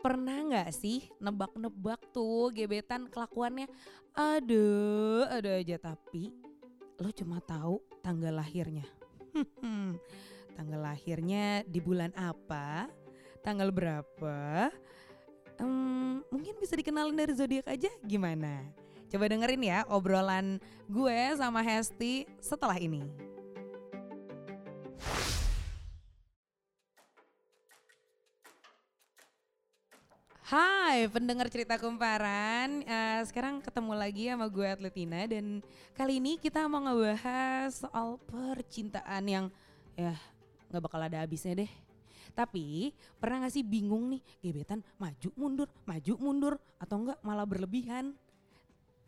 pernah nggak sih nebak-nebak tuh gebetan kelakuannya aduh ada aja tapi lo cuma tahu tanggal lahirnya. tanggal lahirnya di bulan apa, tanggal berapa, hmm, mungkin bisa dikenalin dari zodiak aja gimana? Coba dengerin ya obrolan gue sama Hesti setelah ini. Hai pendengar cerita kumparan, uh, sekarang ketemu lagi sama gue Atletina dan kali ini kita mau ngebahas soal percintaan yang ya nggak bakal ada habisnya deh. Tapi pernah gak sih bingung nih gebetan maju mundur, maju mundur atau enggak malah berlebihan?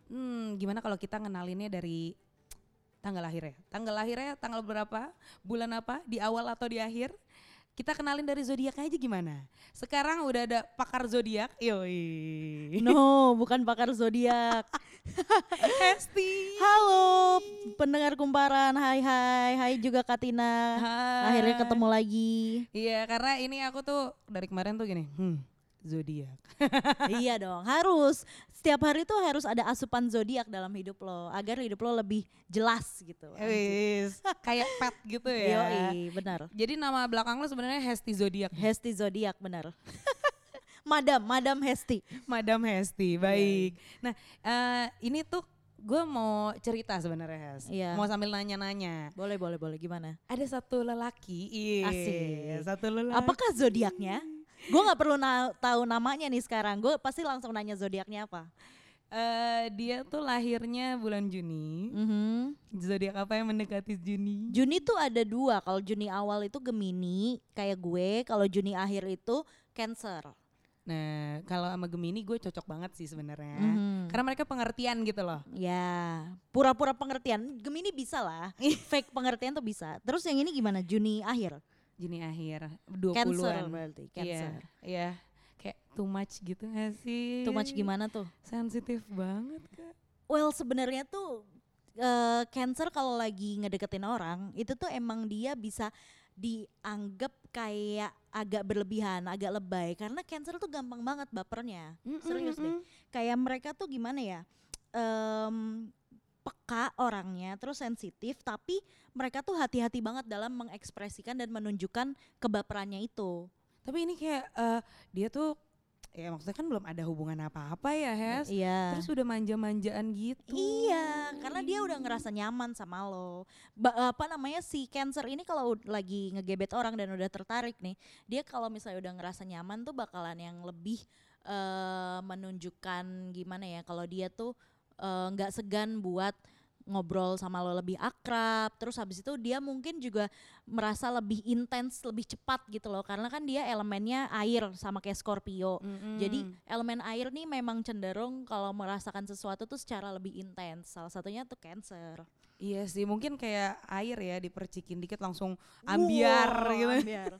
Hmm, gimana kalau kita ngenalinnya dari tanggal lahirnya? Tanggal lahirnya tanggal berapa? Bulan apa? Di awal atau di akhir? Kita kenalin dari zodiak aja gimana? Sekarang udah ada pakar zodiak. Yoi. No, bukan pakar zodiak. Hesti. Halo, pendengar kumparan. Hai hai, hai juga Katina. Hai. Akhirnya ketemu lagi. Iya, karena ini aku tuh dari kemarin tuh gini, hmm, zodiak. iya dong, harus. Setiap hari tuh harus ada asupan zodiak dalam hidup lo agar hidup lo lebih jelas gitu. Wis, kayak pet gitu ya. Yoi, benar. Jadi nama belakang lo sebenarnya Hesti Zodiak. Hesti zodiak benar. Madam, Madam Hesti. Madam Hesti, baik. Nah, uh, ini tuh gue mau cerita sebenarnya Hes. Iya. Mau sambil nanya-nanya. Boleh, boleh, boleh. Gimana? Ada satu lelaki. Iya. Asik. Satu lelaki. Apakah zodiaknya? Gue nggak perlu na tahu namanya nih sekarang. Gue pasti langsung nanya zodiaknya apa. Uh, dia tuh lahirnya bulan Juni. Mm -hmm. Zodiak apa yang mendekati Juni? Juni tuh ada dua. Kalau Juni awal itu Gemini, kayak gue. Kalau Juni akhir itu Cancer. Nah, kalau sama Gemini gue cocok banget sih sebenarnya. Mm -hmm. Karena mereka pengertian gitu loh. Ya, pura-pura pengertian. Gemini bisa lah. Fake pengertian tuh bisa. Terus yang ini gimana? Juni akhir. Juni akhir 20-an. Cancer berarti, Iya, Cancer. Iya. Kayak too much gitu gak sih? Too much gimana tuh? Sensitif banget kak. Well sebenarnya tuh uh, Cancer kalau lagi ngedeketin orang itu tuh emang dia bisa dianggap kayak agak berlebihan, agak lebay karena Cancer tuh gampang banget bapernya. Serius deh. Kayak mereka tuh gimana ya? Um, peka orangnya terus sensitif tapi mereka tuh hati-hati banget dalam mengekspresikan dan menunjukkan kebaperannya itu. Tapi ini kayak uh, dia tuh ya maksudnya kan belum ada hubungan apa-apa ya Hes. Iya. Terus udah manja-manjaan gitu. Iya, karena dia udah ngerasa nyaman sama lo. Ba apa namanya si Cancer ini kalau lagi ngegebet orang dan udah tertarik nih, dia kalau misalnya udah ngerasa nyaman tuh bakalan yang lebih uh, menunjukkan gimana ya kalau dia tuh nggak uh, segan buat ngobrol sama lo lebih akrab terus habis itu dia mungkin juga merasa lebih intens lebih cepat gitu loh karena kan dia elemennya air sama kayak Scorpio Mm -hmm. jadi elemen air nih memang cenderung kalau merasakan sesuatu tuh secara lebih intens salah satunya tuh Cancer Iya sih, mungkin kayak air ya dipercikin dikit langsung ambiar wow, gitu. Ambiar.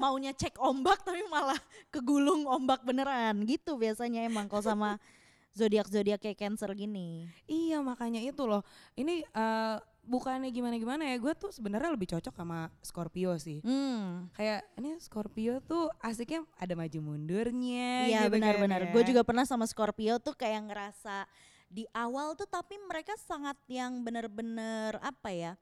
Maunya cek ombak tapi malah kegulung ombak beneran gitu biasanya emang kalau sama zodiak-zodiak kayak Cancer gini. Iya makanya itu loh. Ini uh, bukannya gimana-gimana ya, gue tuh sebenarnya lebih cocok sama Scorpio sih. Hmm. Kayak ini Scorpio tuh asiknya ada maju mundurnya. Iya gitu benar-benar. Kan, ya. Gue juga pernah sama Scorpio tuh kayak ngerasa di awal tuh tapi mereka sangat yang bener-bener apa ya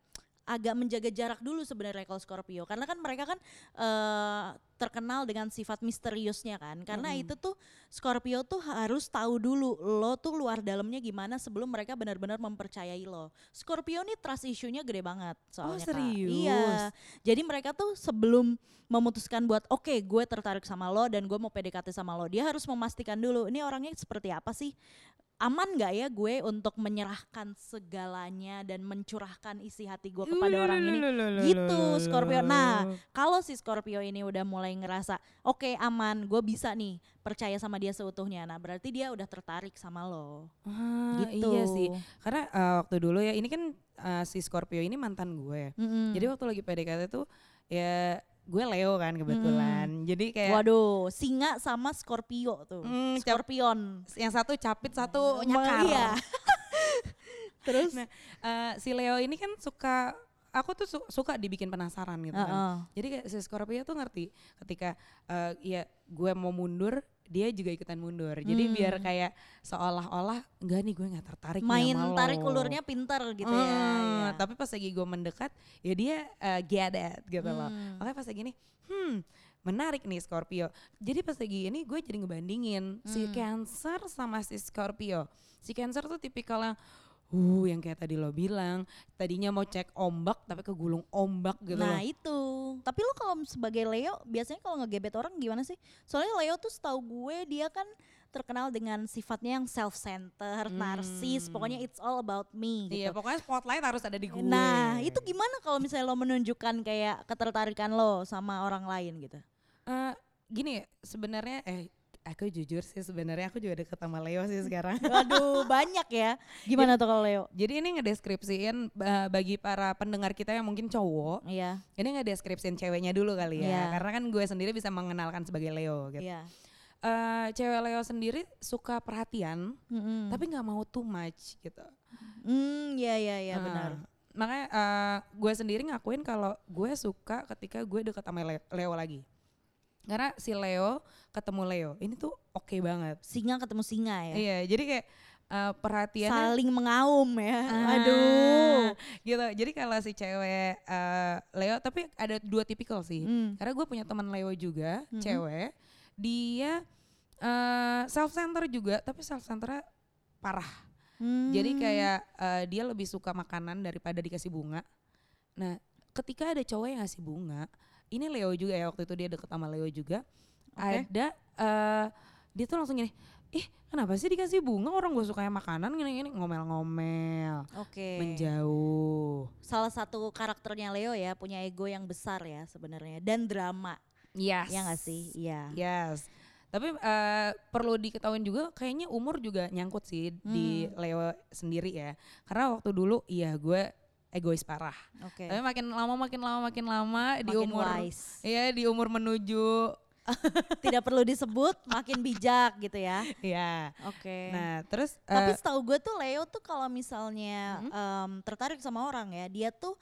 agak menjaga jarak dulu sebenarnya kalau Scorpio karena kan mereka kan uh, terkenal dengan sifat misteriusnya kan karena Mm-mm. itu tuh Scorpio tuh harus tahu dulu lo tuh luar dalamnya gimana sebelum mereka benar-benar mempercayai lo Scorpio nih trust issue-nya gede banget soalnya Kak. serius? iya jadi mereka tuh sebelum memutuskan buat oke gue tertarik sama lo dan gue mau PDKT sama lo dia harus memastikan dulu ini orangnya seperti apa sih aman nggak ya gue untuk menyerahkan segalanya dan mencurahkan isi hati gue kepada orang ini? gitu Scorpio nah kalau si Scorpio ini udah mulai ngerasa oke okay, aman gue bisa nih percaya sama dia seutuhnya. Nah berarti dia udah tertarik sama lo. Ah, gitu. Iya sih, karena uh, waktu dulu ya ini kan uh, si Scorpio ini mantan gue. Mm-mm. Jadi waktu lagi PDKT tuh ya gue Leo kan kebetulan. Jadi kayak waduh singa sama Scorpio tuh Hmm, Scorpion yang satu capit, satu nyakar. iya. terus Nah, uh, si Leo ini kan suka aku tuh su- suka dibikin penasaran gitu kan. Heeh. Jadi kayak si Scorpio tuh ngerti ketika uh, ya gue mau mundur, dia juga ikutan mundur. Jadi Hmm. biar kayak seolah-olah enggak nih gue nggak tertarik nih Main sama lo." tarik ulurnya pinter gitu ya. Hmm, ya. Tapi pas lagi gue mendekat, ya dia uh, get it gitu loh. Hmm. Makanya pas lagi ini, hmm menarik nih Scorpio. Jadi pas lagi ini gue jadi ngebandingin si Hmm. Cancer sama si Scorpio. Si Cancer tuh tipikal yang, uh yang kayak tadi lo bilang, tadinya mau cek ombak tapi kegulung ombak gitu Nah loh. itu. Tapi lu kalau sebagai Leo biasanya kalau ngegebet orang gimana sih? Soalnya Leo tuh setahu gue dia kan terkenal dengan sifatnya yang self-centered, narsis, Hmm. pokoknya it's all about me Iya gitu. pokoknya spotlight harus ada di gue. Nah itu gimana kalau misalnya lo menunjukkan kayak ketertarikan lo sama orang lain gitu? Eh, gini sebenarnya eh aku jujur sih sebenarnya aku juga deket sama Leo sih sekarang. Waduh banyak ya. Gimana tuh kalau Leo? Jadi ini ngedeskripsiin ba- bagi para pendengar kita yang mungkin cowok, Iya, ini ngedeskripsiin ceweknya dulu kali ya. Iya. Karena kan gue sendiri bisa mengenalkan sebagai Leo gitu. iya. Eh, cewek Leo sendiri suka perhatian, Mm-mm. tapi nggak mau too much gitu. Hmm, iya iya iya Ah, benar. Makanya eh, gue sendiri ngakuin kalau gue suka ketika gue deket sama Le- Leo lagi. Karena si Leo ketemu Leo, ini tuh oke banget. Singa ketemu singa ya. Iya, jadi kayak eh, perhatiannya Saling mengaum ya. Ah, Aduh. gitu. Jadi kalau si cewek eh, Leo, tapi ada dua tipikal sih. Hmm. Karena gue punya teman Leo juga, Mhm. cewek. Dia self center juga, tapi self centernya parah. Hmm. Jadi kayak eh, dia lebih suka makanan daripada dikasih bunga. Nah, ketika ada cowok yang ngasih bunga, ini Leo juga ya waktu itu dia deket sama Leo juga. Oke. Ada eh, dia tuh langsung gini, ih kenapa sih dikasih bunga orang gue suka makanan gini-gini ngomel-ngomel Oke. menjauh. Salah satu karakternya Leo ya punya ego yang besar ya sebenarnya dan drama. Yes. Ya nggak sih? Iya. Yes. Tapi eh, perlu diketahui juga kayaknya umur juga nyangkut sih di Hmm. Leo sendiri ya. Karena waktu dulu iya gue egois parah. Oke. Tapi makin lama makin lama makin lama di Makin umur wise. Iya di umur menuju Tidak perlu disebut, makin bijak gitu ya. ya. Oke. Nah, terus Tapi eh, setahu gue tuh Leo tuh kalau misalnya em, tertarik sama orang ya, dia tuh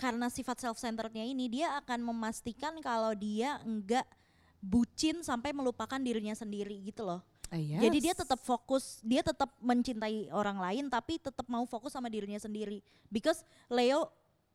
karena sifat self-centerednya ini dia akan memastikan kalau dia enggak bucin sampai melupakan dirinya sendiri gitu loh. Eh, Jadi dia yes. tetap fokus, dia tetap mencintai orang lain tapi tetap mau fokus sama dirinya sendiri. Because Leo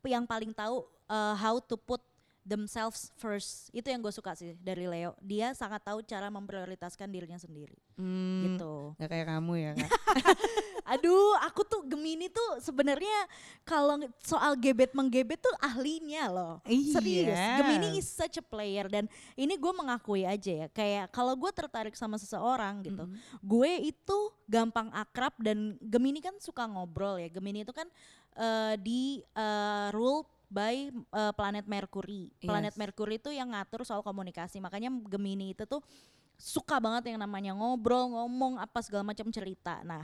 yang paling tahu uh, how to put themselves first. Itu yang gue suka sih dari Leo. Dia sangat tahu cara memprioritaskan dirinya sendiri. Hmm, Gitu. Gak kayak kamu ya kak. Aduh, aku tuh Gemini tuh sebenarnya kalau soal gebet menggebet tuh ahlinya loh. Serius, Iya. Gemini is such a player dan ini gue mengakui aja ya. Kayak kalau gue tertarik sama seseorang gitu, Mm-mm. gue itu gampang akrab dan Gemini kan suka ngobrol ya. Gemini itu kan eh, di eh, rule by eh, planet Mercury. Planet Yes. Mercury itu yang ngatur soal komunikasi. Makanya Gemini itu tuh suka banget yang namanya ngobrol, ngomong apa segala macam cerita. Nah,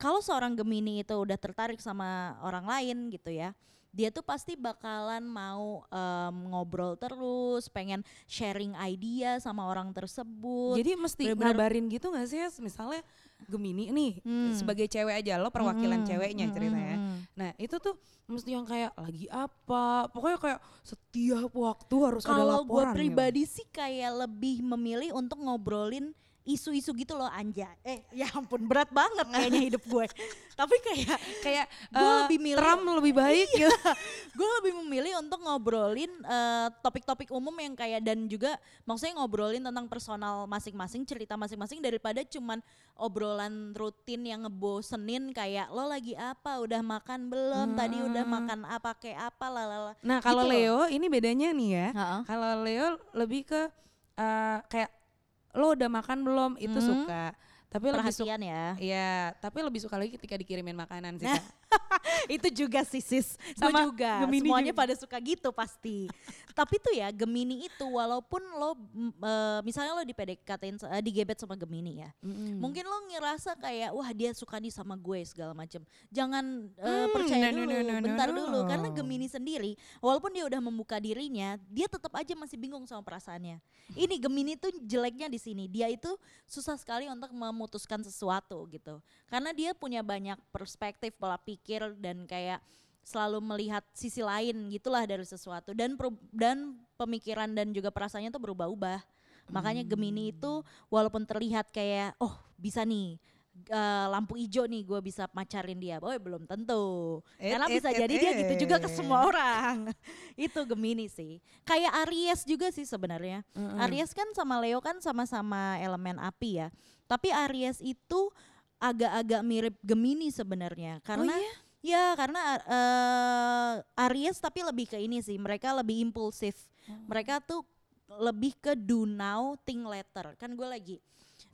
kalau seorang Gemini itu udah tertarik sama orang lain gitu ya, dia tuh pasti bakalan mau em, ngobrol terus, pengen sharing idea sama orang tersebut. Jadi mesti bener-bener- ngabarin gitu gak sih? Misalnya Gemini nih Hmm. sebagai cewek aja lo perwakilan Mm-mm, ceweknya mm-mm, ceritanya. mm-mm. Nah itu tuh mesti yang kayak lagi apa, pokoknya kayak setiap waktu harus ada Kalau gue laporan. gitu. pribadi sih kayak lebih memilih untuk ngobrolin isu-isu gitu loh Anja. Eh ya ampun berat banget kayaknya hidup gue. Tapi kayak kayak Gua eh, lebih milih- Trump lebih baik gitu. gue lebih memilih untuk ngobrolin eh, topik-topik umum yang kayak dan juga maksudnya ngobrolin tentang personal masing-masing cerita masing-masing daripada cuman obrolan rutin yang ngebosenin kayak lo lagi apa udah makan belum tadi udah Hmm. makan apa kayak apa lalala Nah kalau Gitu loh. Leo ini bedanya nih ya. Heeh. Kalau Leo lebih ke eh, kayak lo udah makan belum itu Hmm. suka. Tapi lebih suka perhatian ya Iya, tapi lebih suka lagi ketika dikirimin makanan sih. Kak. itu juga sih sis. Sama Gue juga. Gemini semuanya juga. pada suka gitu pasti. Tapi tuh ya Gemini itu walaupun lo mm, eh, misalnya lo di PDKT uh, digebet sama Gemini ya Mm-mm. mungkin lo ngerasa kayak wah dia suka nih sama gue segala macam jangan eh, Hmm, percaya no, no, dulu no, no, no, bentar no. dulu. Karena Gemini sendiri walaupun dia udah membuka dirinya dia tetap aja masih bingung sama perasaannya. Ini Gemini tuh jeleknya di sini. Dia itu susah sekali untuk memutuskan sesuatu gitu. Karena dia punya banyak perspektif pola pikir dan kayak selalu melihat sisi lain gitulah dari sesuatu dan per- dan pemikiran dan juga perasaannya tuh berubah-ubah Makanya Gemini itu walaupun terlihat kayak oh bisa nih eh, lampu hijau nih gue bisa macarin dia, oh belum tentu. Et, Karena et, bisa et, jadi dia gitu juga ke et. semua orang. itu Gemini sih. Kayak Aries juga sih sebenarnya. Mm-mm. Aries kan sama Leo kan sama-sama elemen api ya. Tapi Aries itu agak-agak mirip Gemini sebenarnya karena oh iya? ya karena eh, Aries tapi lebih ke ini sih. Mereka lebih impulsif. Oh. Mereka tuh lebih ke do now think later. Kan gue lagi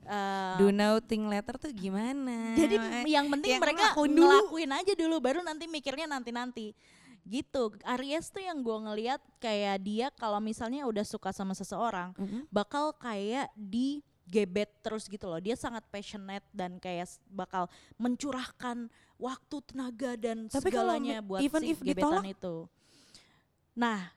eh, Do now think later tuh gimana? jadi Makanya- yang penting yang mereka ngelakuin ngelakuin aja dulu baru nanti mikirnya nanti-nanti. Gitu. Aries tuh yang gue ngeliat kayak dia kalau misalnya udah suka sama seseorang Mm-mm. bakal kayak di gebet terus gitu loh. Dia sangat passionate dan kayak bakal mencurahkan waktu, tenaga dan Tapi segalanya buat even si if gebetan ditolak? itu. Nah,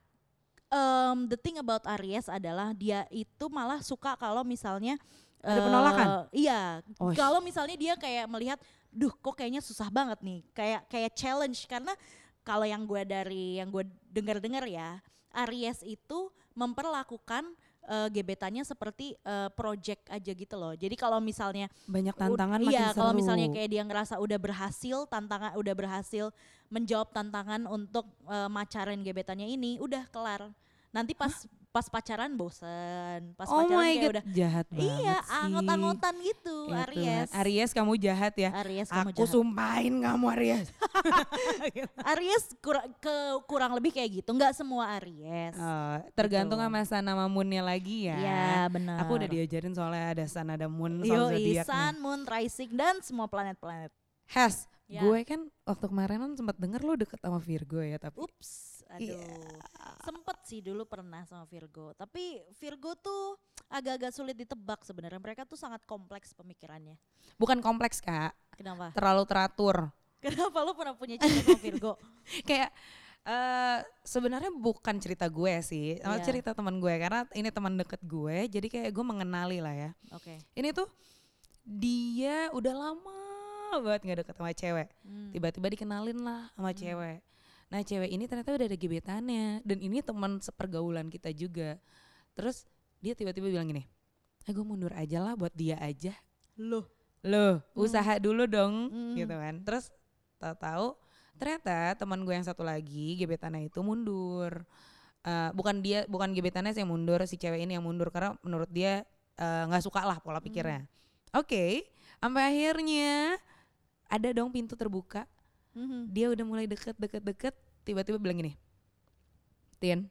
um, the thing about Aries adalah dia itu malah suka kalau misalnya Ada eh, penolakan? Iya. Oh, Kalau misalnya dia kayak melihat, duh kok kayaknya susah banget nih, kayak kayak challenge karena kalau yang gue dari yang gue dengar-dengar ya, Aries itu memperlakukan eh, gebetannya seperti eh, project aja gitu loh. Jadi kalau misalnya banyak tantangan makin iya, seru. kalau misalnya kayak dia ngerasa udah berhasil tantangan udah berhasil menjawab tantangan untuk eh, macarin gebetannya ini, udah kelar. Nanti pas pas pacaran bosen, pas oh pacaran my kayak god, udah jahat banget Iya, angot-angotan gitu, Ya Tuhan, Aries. Aries kamu jahat ya. Aries kamu Aku jahat. sumpahin kamu Aries. Aries kurang ke kurang lebih kayak gitu, nggak semua Aries. Oh, tergantung Gitu. sama sun sama moonnya lagi ya. Iya, benar. Aku udah diajarin soalnya ada sun ada moon Yo, soal zodiaknya. Sun, Moon, Rising dan semua planet-planet. Has, Ya. gue kan waktu kemarin kan sempat denger lu deket sama Virgo ya tapi Ups, aduh. Iya. Sempet sih dulu pernah sama Virgo, tapi Virgo tuh agak-agak sulit ditebak sebenarnya. Mereka tuh sangat kompleks pemikirannya. bukan kompleks kak, Kenapa? terlalu teratur. Kenapa lu pernah punya cinta sama Virgo? Kayak eh sebenarnya bukan cerita gue sih, sama Iya. cerita teman gue karena ini teman deket gue, jadi kayak gue mengenali lah ya. Oke. Ini tuh dia udah lama banget nggak deket sama cewek. Hmm. tiba-tiba dikenalin lah sama cewek. Nah cewek ini ternyata udah ada gebetannya dan ini teman sepergaulan kita juga. Terus dia tiba-tiba bilang gini, eh gue mundur aja lah buat dia aja. Loh. Loh usaha dulu dong Hmm. gitu kan. Terus tahu-tahu ternyata teman gue yang satu lagi gebetannya itu mundur. Eh, bukan dia bukan gebetannya sih yang mundur si cewek ini yang mundur karena menurut dia eh, nggak suka lah pola pikirnya. Oke, sampai akhirnya ada dong pintu terbuka Mhm. dia udah mulai deket deket deket tiba-tiba bilang gini Tien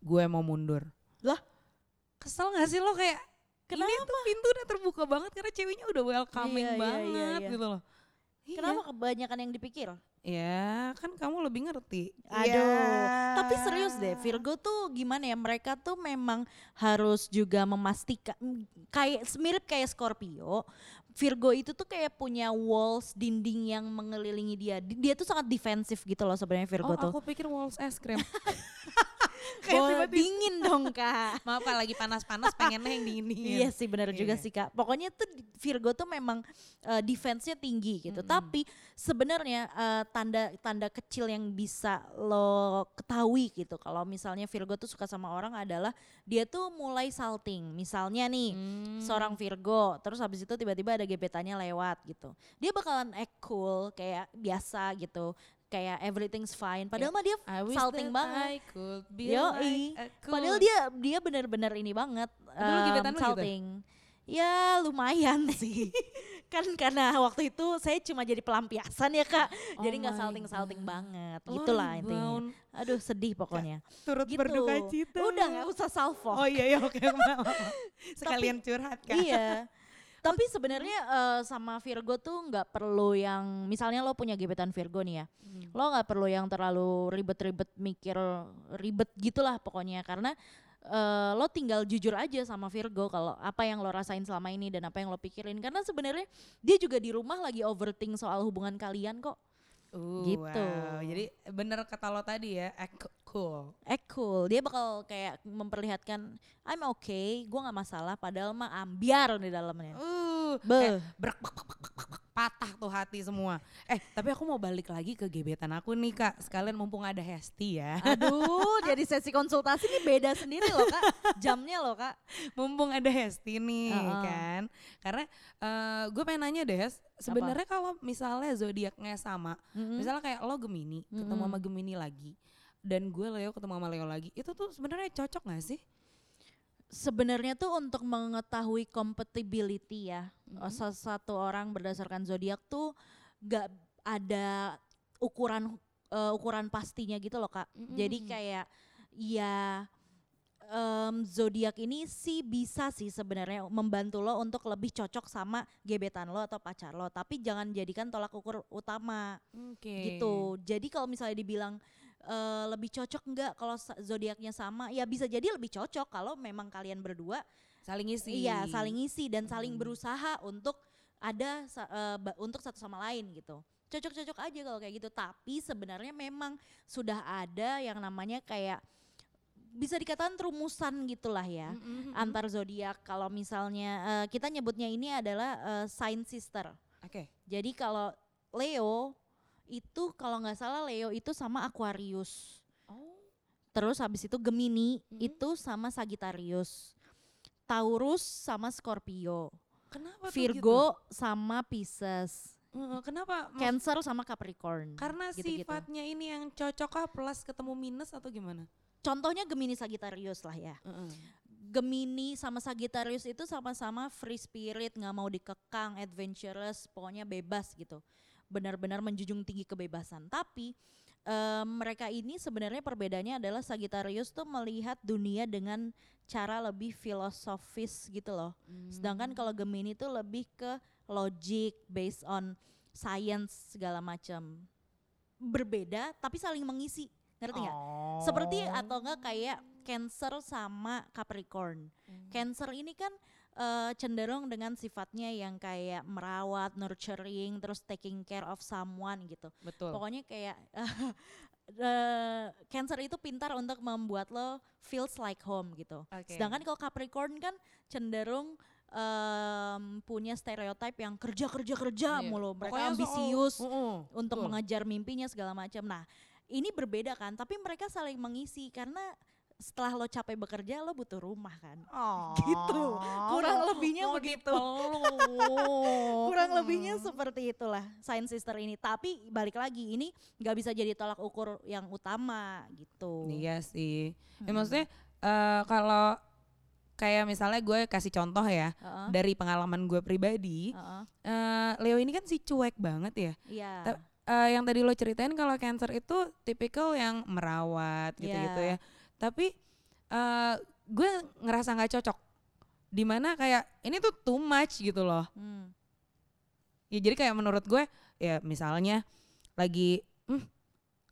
gue mau mundur Lah? kesel gak sih lo kayak ini Kenapa? tuh pintu udah terbuka banget karena ceweknya udah welcoming Iya, iya, iya, banget iya. gitu loh Iya. Kenapa kebanyakan yang dipikir? ya kan kamu lebih ngerti Aduh, Ya. tapi serius deh Virgo tuh gimana ya mereka tuh memang harus juga memastikan kayak mirip kayak Scorpio. Virgo itu tuh kayak punya walls dinding yang mengelilingi dia. Di- Dia tuh sangat defensif gitu loh sebenarnya Virgo oh tuh. aku pikir walls es krim Bola dingin dong kak. maaf kak lagi panas-panas pengennya yang dingin dingin Iya sih benar juga Iya. sih kak. Pokoknya tuh Virgo tuh memang eh, defense-nya tinggi gitu. Tapi sebenarnya eh, tanda tanda kecil yang bisa lo ketahui gitu. Kalau misalnya Virgo tuh suka sama orang adalah dia tuh mulai salting. Misalnya nih Hmm. seorang Virgo, terus habis itu tiba-tiba ada gebetannya lewat gitu. Dia bakalan act cool kayak biasa gitu. Kayak everything's fine. Padahal mah dia salting banget. I could be Yoi. like cool- Padahal dia dia benar-benar ini banget Dulu gebetan lu gitu? salting. Ya lumayan sih. kan karena waktu itu saya cuma jadi pelampiasan ya kak. Oh jadi nggak salting-salting banget. Oh, Gitulah intinya. Aduh sedih pokoknya. turut Gitu. berduka cita Udah nggak usah salvo. Oh iya iya oke maaf. Sekalian curhat kan. iya. Tapi sebenarnya eh, sama Virgo tuh nggak perlu yang misalnya lo punya gebetan Virgo nih ya, Hmm. lo nggak perlu yang terlalu ribet-ribet mikir ribet gitulah pokoknya karena eh, lo tinggal jujur aja sama Virgo kalau apa yang lo rasain selama ini dan apa yang lo pikirin karena sebenarnya dia juga di rumah lagi overthink soal hubungan kalian kok. Uh, Gitu. wow. Jadi bener kata lo tadi ya, act cool. Eh cool, dia bakal kayak memperlihatkan I'm okay, gue nggak masalah padahal mah ambiar di dalamnya. Uh, tuh. Beuh. Kayak brek, bek, bek, bek, bek, bek, patah tuh hati semua. Eh, tapi aku mau balik lagi ke gebetan aku nih kak. Sekalian mumpung ada Hesti ya. Aduh, jadi sesi konsultasi ini beda sendiri loh kak. Jamnya loh kak. mumpung ada Hesti nih Heeh. kan. Karena eh, gue pengen nanya deh, Hes, sebenarnya kalau misalnya zodiaknya sama, Mm-mm. misalnya kayak lo Gemini ketemu Mm-mm. sama Gemini lagi, dan gue Leo ketemu sama Leo lagi, itu tuh sebenarnya cocok gak sih? Sebenarnya tuh untuk mengetahui compatibility ya, Mhm. salah satu orang berdasarkan zodiak tuh gak ada ukuran eh, ukuran pastinya gitu loh kak. Jadi Mm-mm. kayak ya em, zodiak ini sih bisa sih sebenarnya membantu lo untuk lebih cocok sama gebetan lo atau pacar lo, tapi jangan jadikan tolak ukur utama Oke. gitu. Jadi kalau misalnya dibilang eh, lebih cocok nggak kalau zodiaknya sama, ya bisa jadi lebih cocok kalau memang kalian berdua Saling isi. iya saling ngisi dan saling Hmm. berusaha untuk ada ba- untuk satu sama lain gitu. Cocok-cocok aja kalau kayak gitu. Tapi sebenarnya memang sudah ada yang namanya kayak bisa dikatakan rumusan gitulah ya Mm-mm. antar zodiak. Kalau misalnya eh, kita nyebutnya ini adalah eh, sign sister. Oke. Jadi kalau Leo itu kalau nggak salah Leo itu sama Aquarius. Oh. Terus habis itu Gemini Mhm. itu sama Sagittarius. Taurus sama Scorpio. Kenapa tuh Virgo sama Pisces. gitu? Kenapa? Cancer sama Capricorn. karena gitu-gitu. sifatnya ini yang cocok plus ketemu minus atau gimana? Contohnya Gemini Sagittarius lah ya. Heeh. Gemini sama Sagittarius itu sama-sama free spirit, nggak mau dikekang, adventurous, pokoknya bebas gitu. Benar-benar menjunjung tinggi kebebasan. Tapi em, mereka ini sebenarnya perbedaannya adalah Sagittarius tuh melihat dunia dengan cara lebih filosofis gitu loh. Sedangkan kalau Gemini tuh lebih ke logic based on science segala macam. Berbeda tapi saling mengisi, ngerti nggak? Oh. Seperti atau enggak kayak Cancer sama Capricorn. Cancer ini kan eh, cenderung dengan sifatnya yang kayak merawat, nurturing, terus taking care of someone gitu. betul. Pokoknya kayak eh, Cancer itu pintar untuk membuat lo feels like home gitu. Oke. Sedangkan kalau Capricorn kan cenderung em, punya stereotip yang kerja kerja kerja Iya. mulu. Mereka Pokoknya ambisius Heeh, untuk betul. mengejar mimpinya segala macam. Nah, ini berbeda kan, tapi mereka saling mengisi karena setelah lo capek bekerja lo butuh rumah kan. Oh, Gitu. Kurang mau- lebihnya mau begitu. Kurang lebihnya Hmm. seperti itulah Sign Sister ini. Tapi balik lagi ini nggak bisa jadi tolak ukur yang utama gitu. Iya sih. Ya Mm-mm. maksudnya eh, kalau kayak misalnya gue kasih contoh ya Heeh, dari pengalaman gue pribadi, heeh. eh, Leo ini kan si cuek banget ya. Iya. Ta- Eh, yang tadi lo ceritain kalau Cancer itu tipikal yang merawat gitu-gitu Iya. ya. Tapi eh, gue ngerasa nggak cocok. Di mana kayak ini tuh too much gitu loh. Hmm. Ya jadi kayak menurut gue ya misalnya lagi hmm,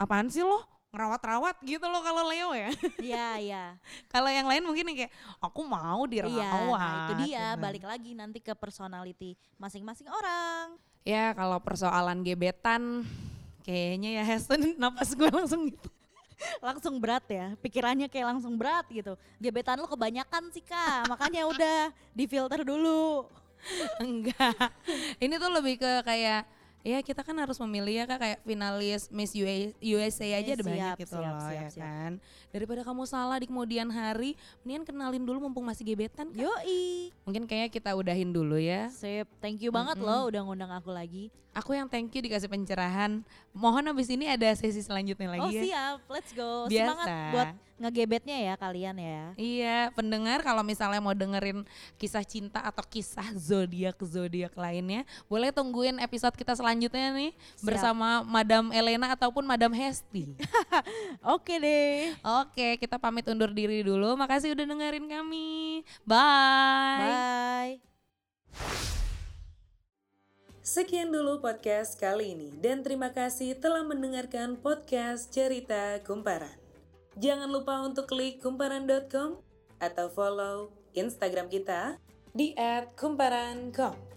apaan sih lo ngerawat-rawat gitu loh kalau Leo ya. Iya, iya. kalau yang lain mungkin kayak aku mau dirawat. Iya, nah itu dia gitu. balik lagi nanti ke personality masing-masing orang. Ya kalau persoalan gebetan kayaknya ya Heston napas gue langsung gitu. langsung berat ya. Pikirannya kayak langsung berat gitu. Gebetan lu kebanyakan sih kak. Makanya udah difilter dulu. Enggak. Ini tuh lebih ke kayak ya kita kan harus memilih ya kak kayak finalis Miss UA USA aja Eh, ada banyak siap, gitu siap, loh siap, ya siap. kan. Daripada kamu salah di kemudian hari, mendingan kenalin dulu mumpung masih gebetan kan. yoi Mungkin kayaknya kita udahin dulu ya. sip thank you banget Mm-mm. loh udah ngundang aku lagi Aku yang thank you dikasih pencerahan. Mohon abis ini ada sesi selanjutnya lagi oh ya. siap let's go Biasa. semangat buat ngegebetnya ya kalian ya Iya, pendengar kalau misalnya mau dengerin kisah cinta atau kisah zodiak zodiak lainnya, boleh tungguin episode kita selanjutnya nih Siap. bersama Madam Elena ataupun Madam Hesti. oke deh Oke, kita pamit undur diri dulu. Makasih udah dengerin kami. Bye. bye Sekian dulu podcast kali ini dan terima kasih telah mendengarkan podcast Cerita Kumparan. Jangan lupa untuk klik kumparan.com atau follow Instagram kita di @kumparan.com.